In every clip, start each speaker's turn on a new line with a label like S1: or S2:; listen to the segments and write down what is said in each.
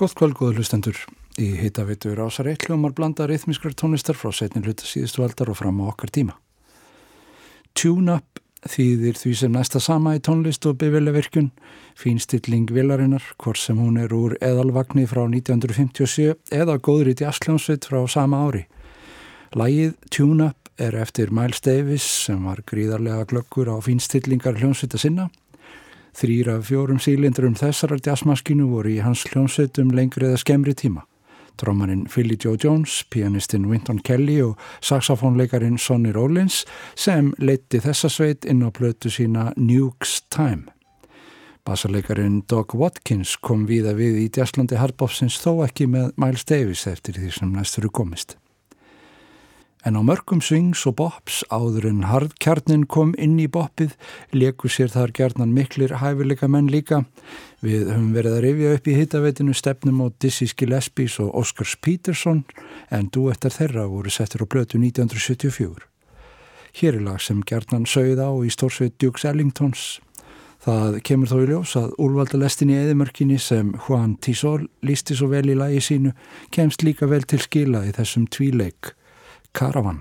S1: Gótt kvöld, góðu hlustendur. Í hittavitur ásar eitt hljómar blanda rithmiskrar tónlistar frá setni hluta síðustu aldar og fram á okkar tíma. Tune-up þýðir því sem næsta sama í tónlist og bifilevirkjun, fínstilling vilarinnar, hvort sem hún er úr eðalvagni frá 1957 eða góðrið jazzljónsveit frá sama ári. Lægið Tune-up er eftir Miles Davis sem var gríðarlega glöggur á fínstillingar hljónsveita sinna Þrýra fjórum sílindurum þessarar jazzmaskínu voru í hans hljómsveitum lengri eða skemri tíma. Trómarinn Philly Joe Jones, pianistinn Winton Kelly og saxofónleikarin Sonny Rollins sem leitti þessa sveit inn á plötu sína Nuke's Time. Bassarleikarin Doug Watkins kom víða við í jazzlandi hardbopsins þó ekki með Miles Davis eftir því sem næstur komist. En á mörgum swings og bops áður en hardkjarnin kom inn í boppið leku sér þar gerðnan miklir hæfileika menn líka. Við höfum verið að rifja upp í hittaveitinu stefnum á Dizzy Gillespie's og Oscars Peterson en duettar þeirra voru settir á blötu 1974. Hér er lag sem gerðnan sögð á í stórsveit Dukes Ellingtons. Það kemur þó í ljós að úlvaldalestin í eðimörkinni sem Juan Tisol lísti svo vel í lagi sínu kemst líka vel til skila í þessum tvíleik Caravan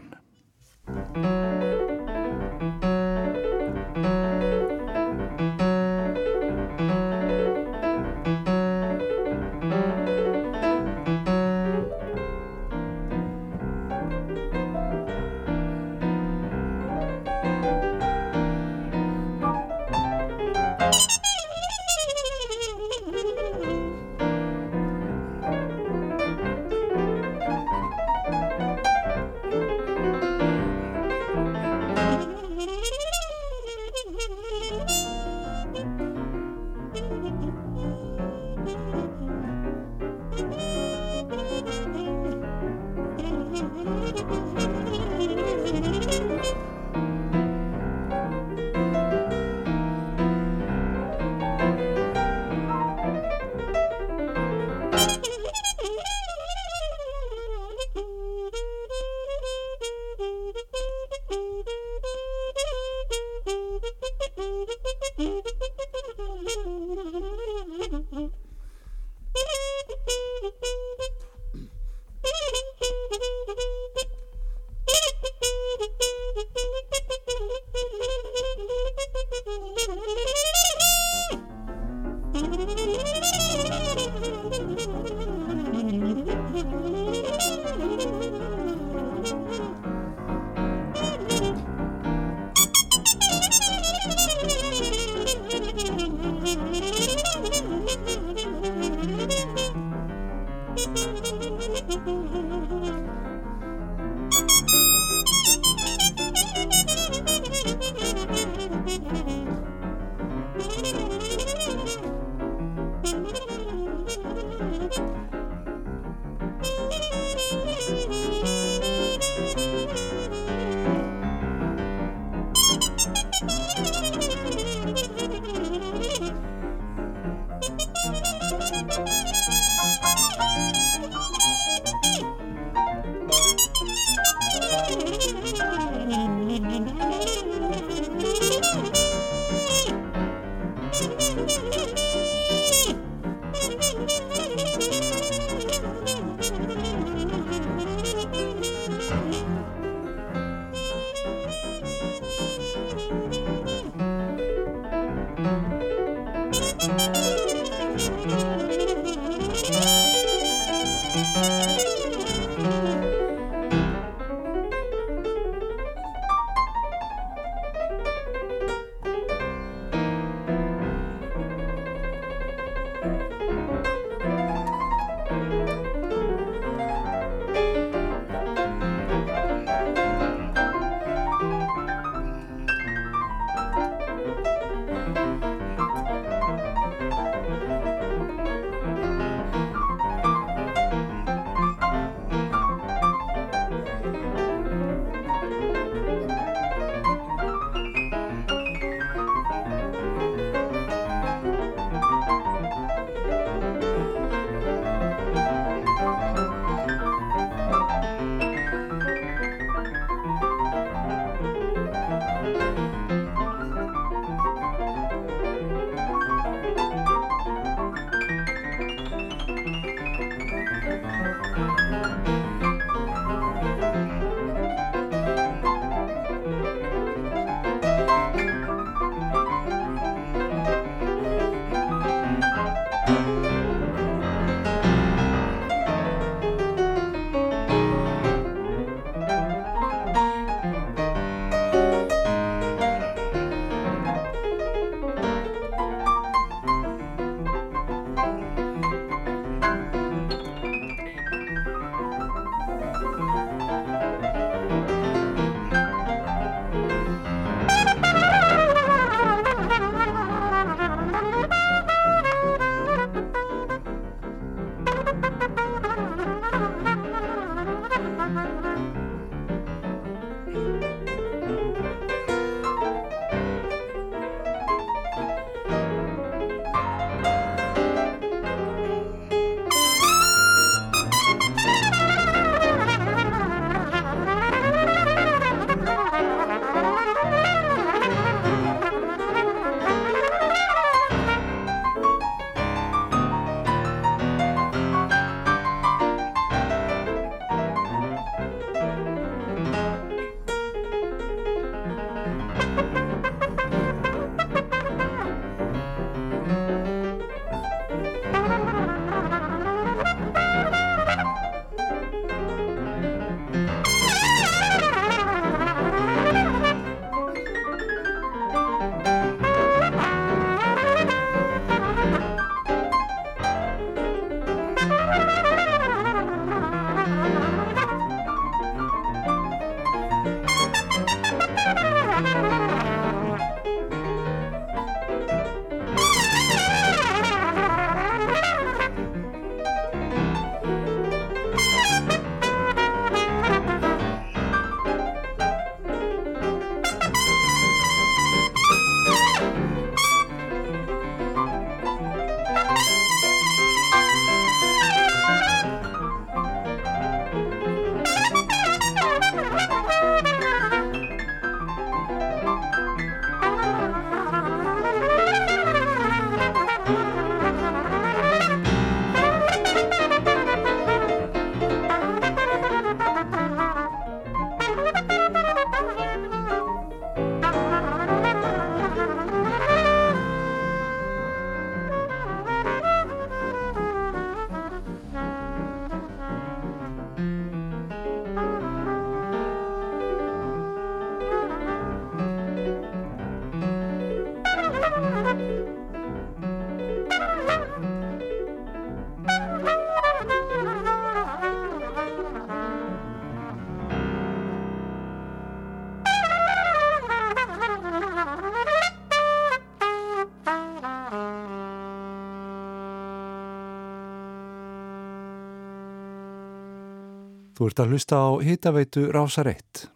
S1: Þú ert að hlusta á hitaveitu Rásar 1.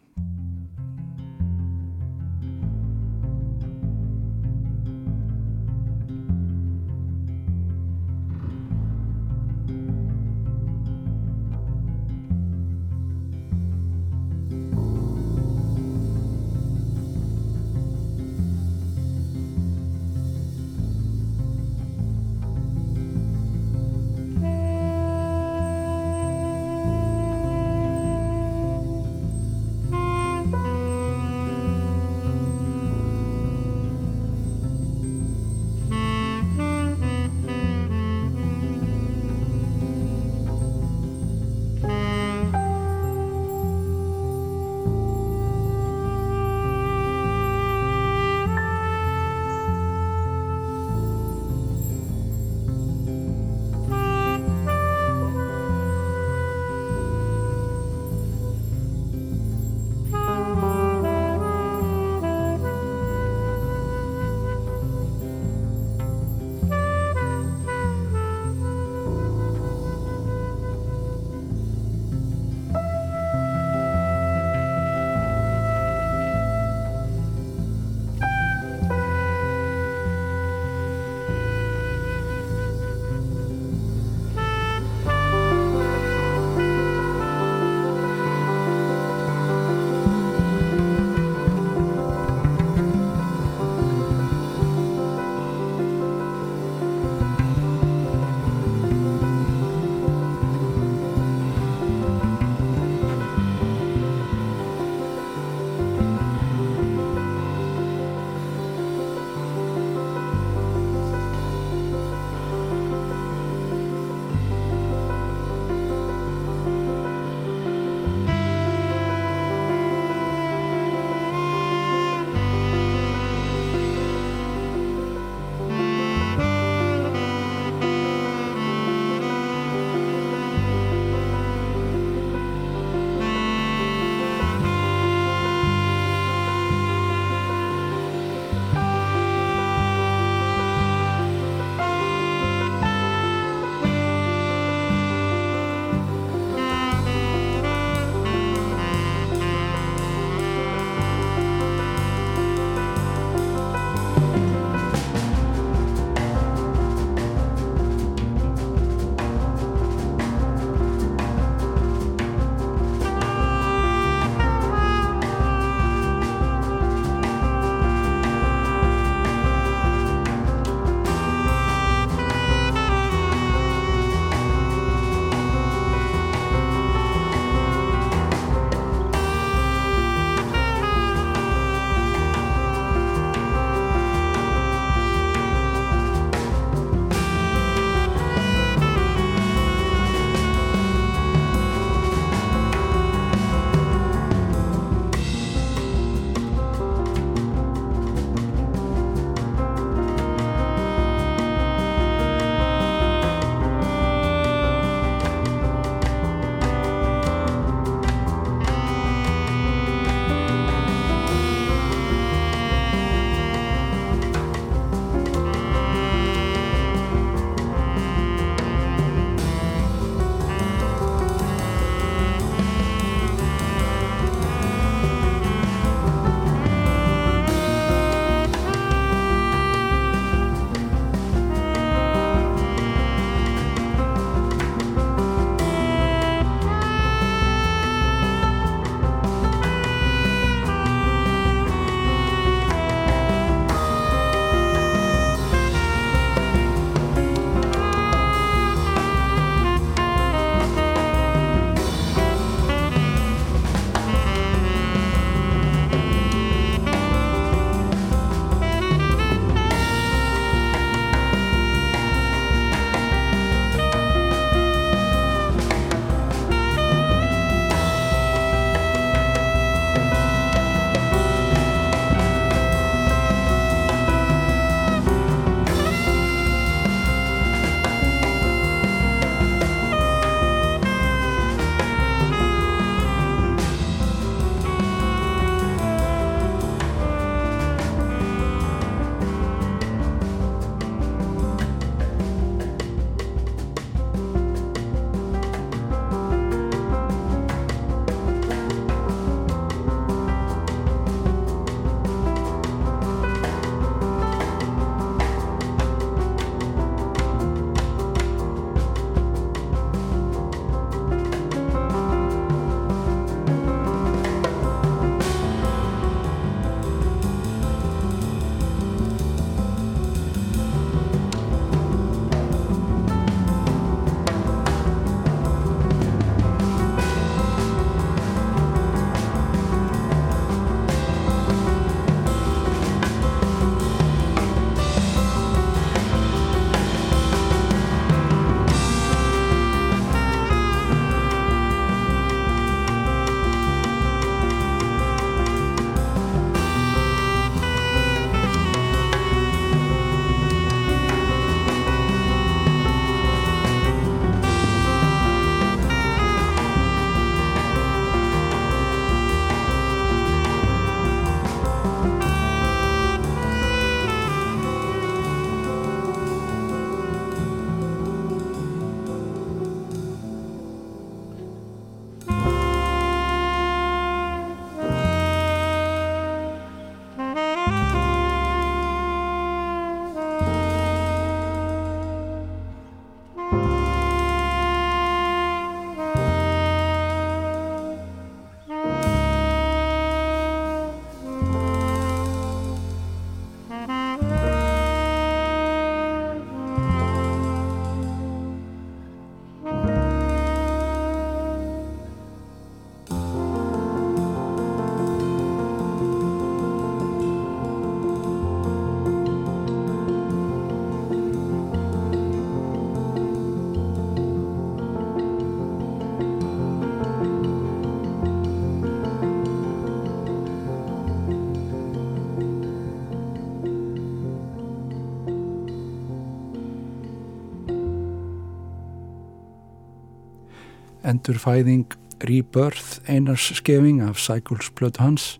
S1: endurfæðing Rebirth einars skefing af Cycles Blood Hans.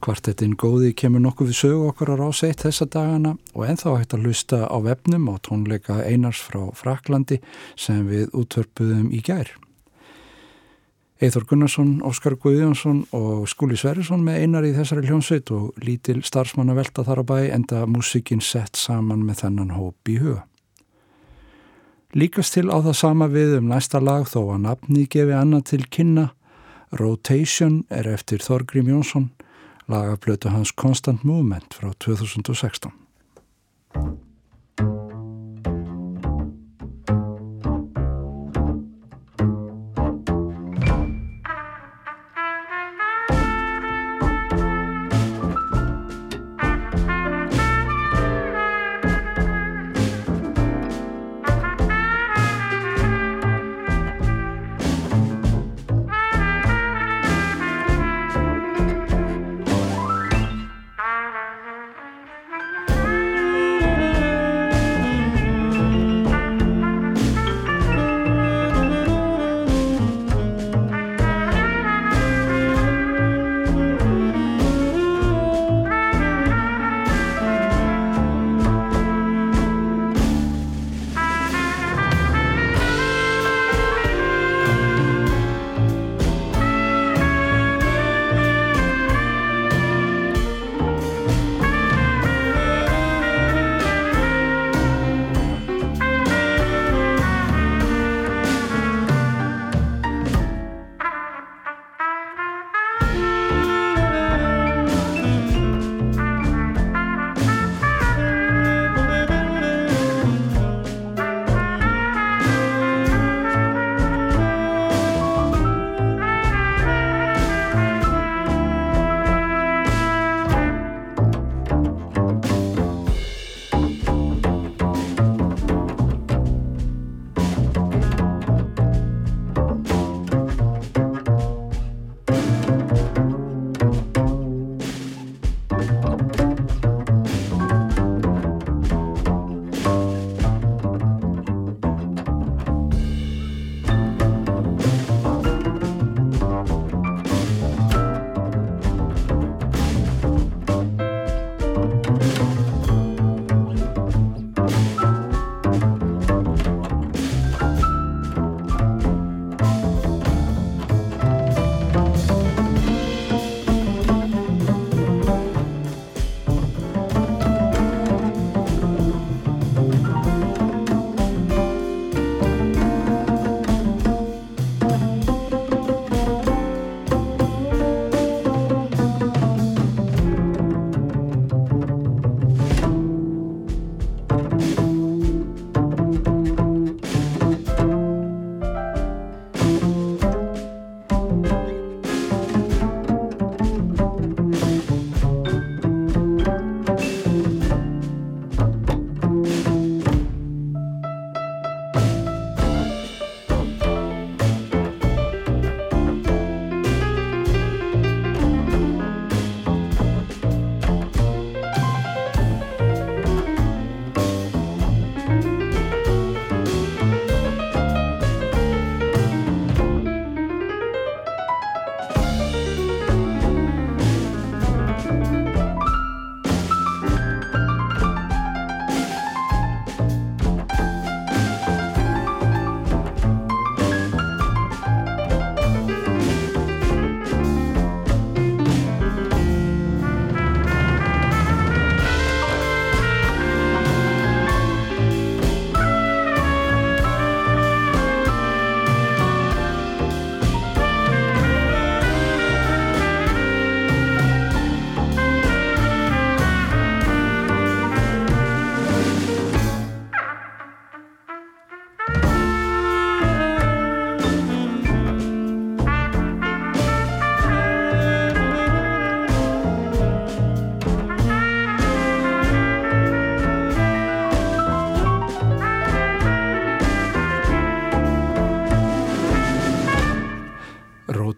S1: Kvartettin góði kemur nokkuð við sögu okkar á ráseitt þessa dagana og enþá hægt að lusta á vefnum og tónleika einars frá Fraklandi sem við útvörpuðum í gær. Eithor Gunnarsson, Óskar Guðjónsson og Skúli Sverrisson með einar í þessari hljónsveit og lítil starfsmann að velta þar á bæ enda músikinn sett saman með þennan hóp í huga. Líkast til á það sama við um næsta lag þó að nafni gefi annað til kynna. Rotation er eftir Þorgrím Jónsson lagablötu hans Constant Movement frá 2016.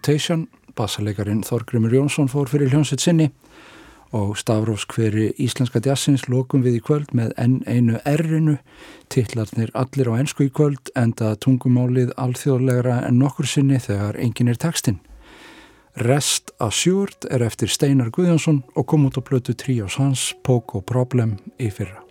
S1: Rotation, bassalegarin Þorgrymur Jónsson fór fyrir hljónsitt sinni og stafróskveri Íslenska Jazzins lókum við í kvöld með enn einu errinu, tillarnir allir á ennsku í kvöld enda tungumálið alþjóðlegra en nokkur sinni þegar engin er tekstinn. Rest Assured er eftir Steinar Guðjónsson og kom út á blötu Tríos Hans, Pogo Problem í fyrra.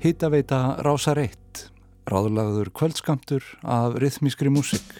S1: Hittaveita Rása Reitt, ráðlagður kvöldskamtur af rithmískri músik.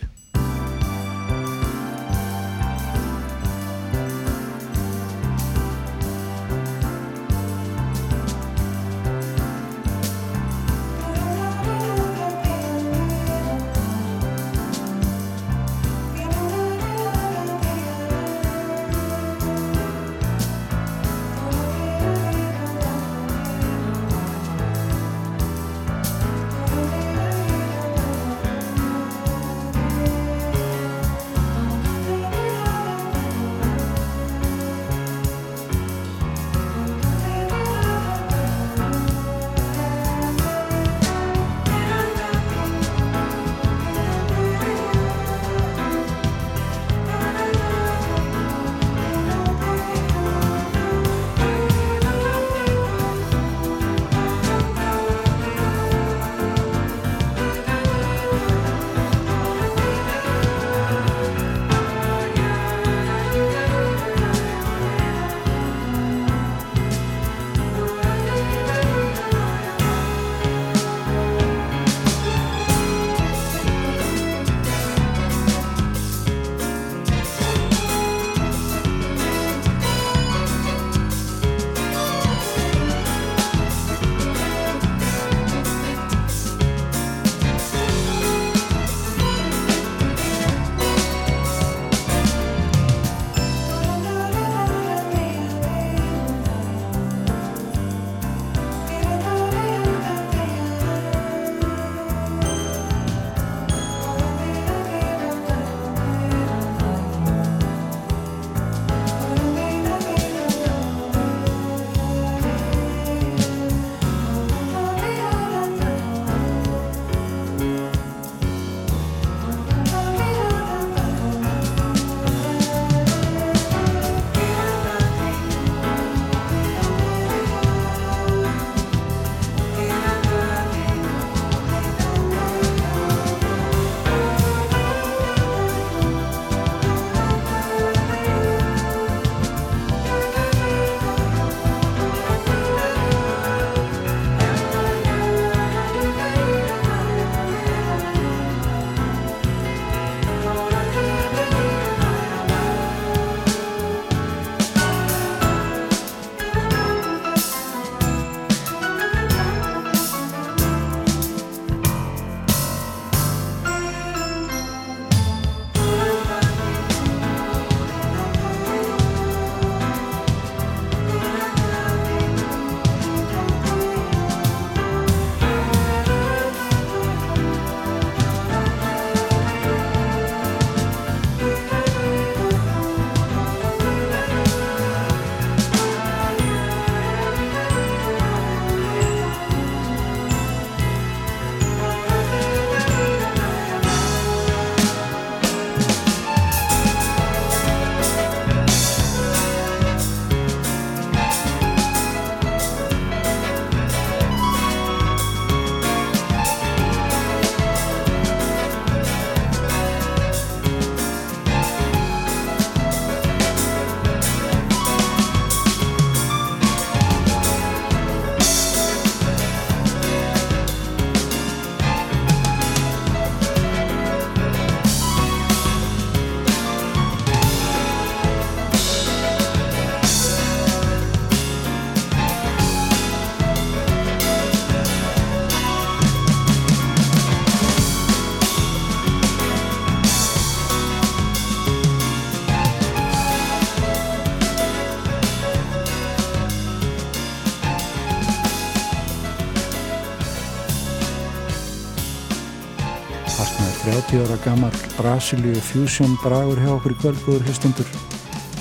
S2: Gammal Brasilíu Fusion bragur hjá okkur í kvöldgóður hlustundur.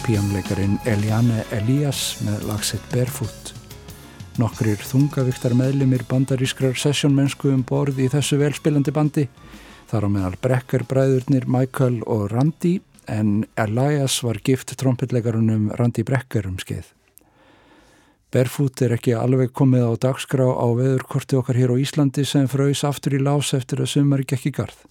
S2: Píamleikarin Eliane Elias með lagsitt Barefoot. Nokkrir þungavíktar meðlimir bandarískrar sessjónmennsku um borð í þessu velspilandi bandi. Þar á meðal Brekker-bræðurnir Michael og Randy en Elias var gift trompetleikarunum Randy Brekker um skeið. Barefoot er ekki alveg komið á dagskrá á veðurkorti okkar hér á Íslandi sem fröys aftur í lás eftir að sumar ekki ekki garð.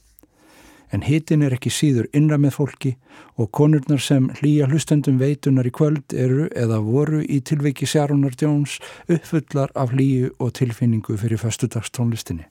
S2: En hitin er ekki síður innra með fólki og konurnar sem hlýja hlustendum veitunar í kvöld eru eða voru í tilveiki Sjárunar Jones uppfullar af hlýju og tilfinningu fyrir föstudagstónlistinni.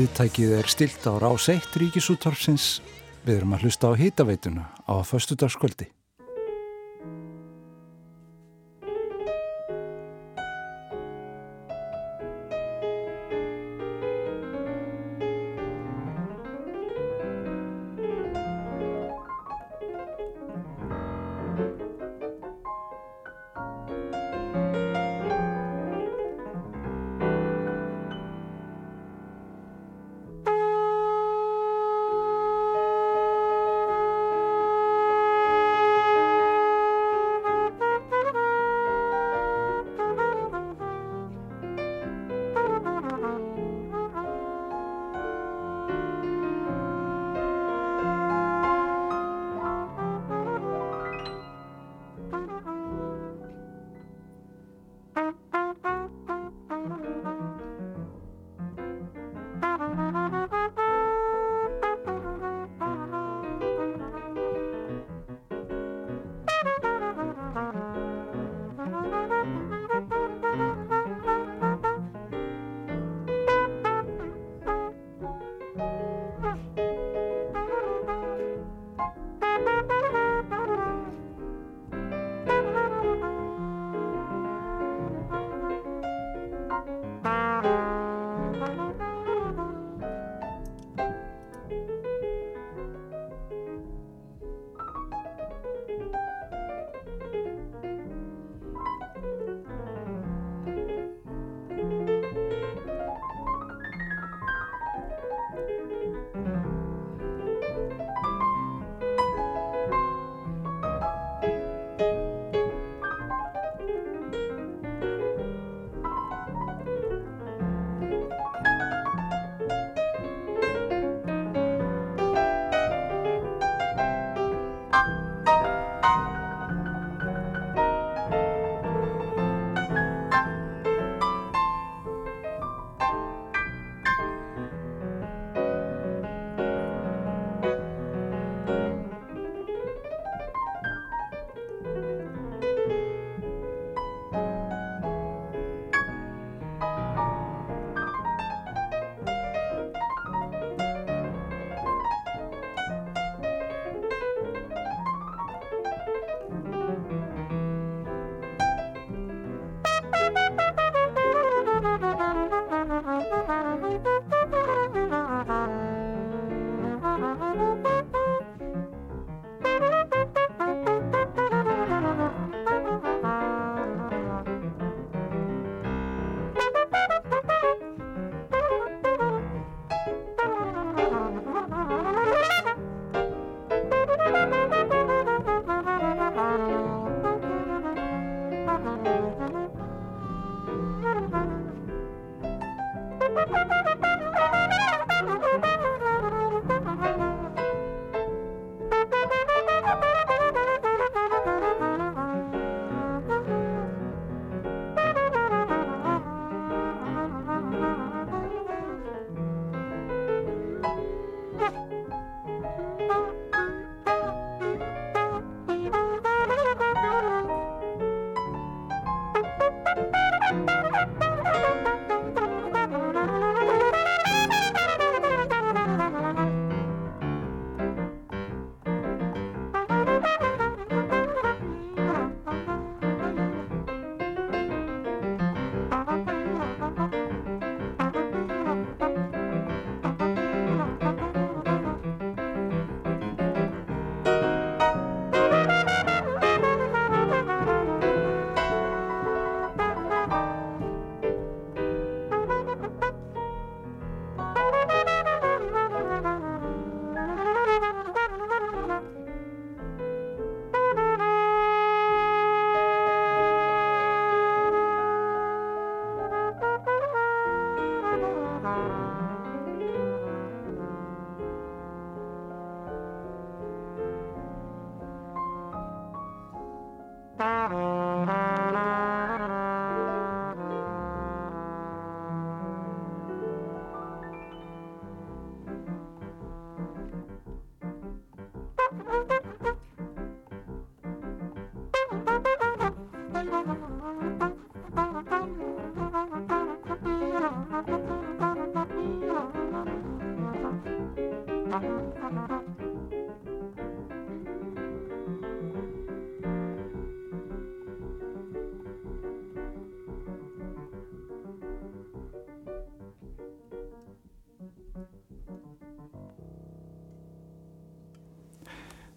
S2: Viðtækið er stilt á rás 1 ríkisúttorfsins. Við erum að hlusta á hitaveituna á föstudagskvöldi.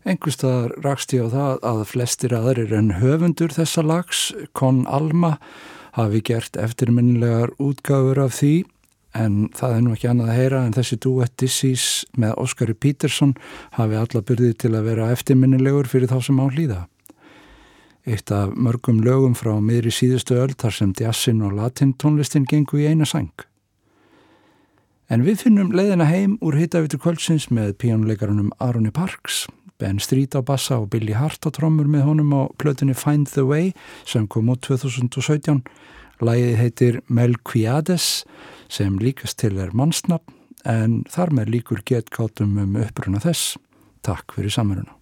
S1: Engustadar rakst ég á það að flestir aðrir en höfundur þessa lags, Kon Alma, hafi gert eftirminnilegar útgáfur af því en það er nú ekki annað að heyra en þessi duett Dissís með Óskari Pítersson hafi alla byrðið til að vera eftirminnilegur fyrir þá sem á hlýða. Eitt af mörgum lögum frá miðri síðustu öll þar sem jazzin og latin tónlistin gengu í eina sang. En við finnum leiðina heim úr hittavitur kvöldsins með píjónuleikarunum Aroni Parks Ben Street á bassa og Billy Hart á trommur með honum á plötunni Find the Way sem kom út 2017. Læðið heitir Melquiades sem líkast til er mannsnafn en þar með líkur getkátum um uppruna þess. Takk fyrir samveruna.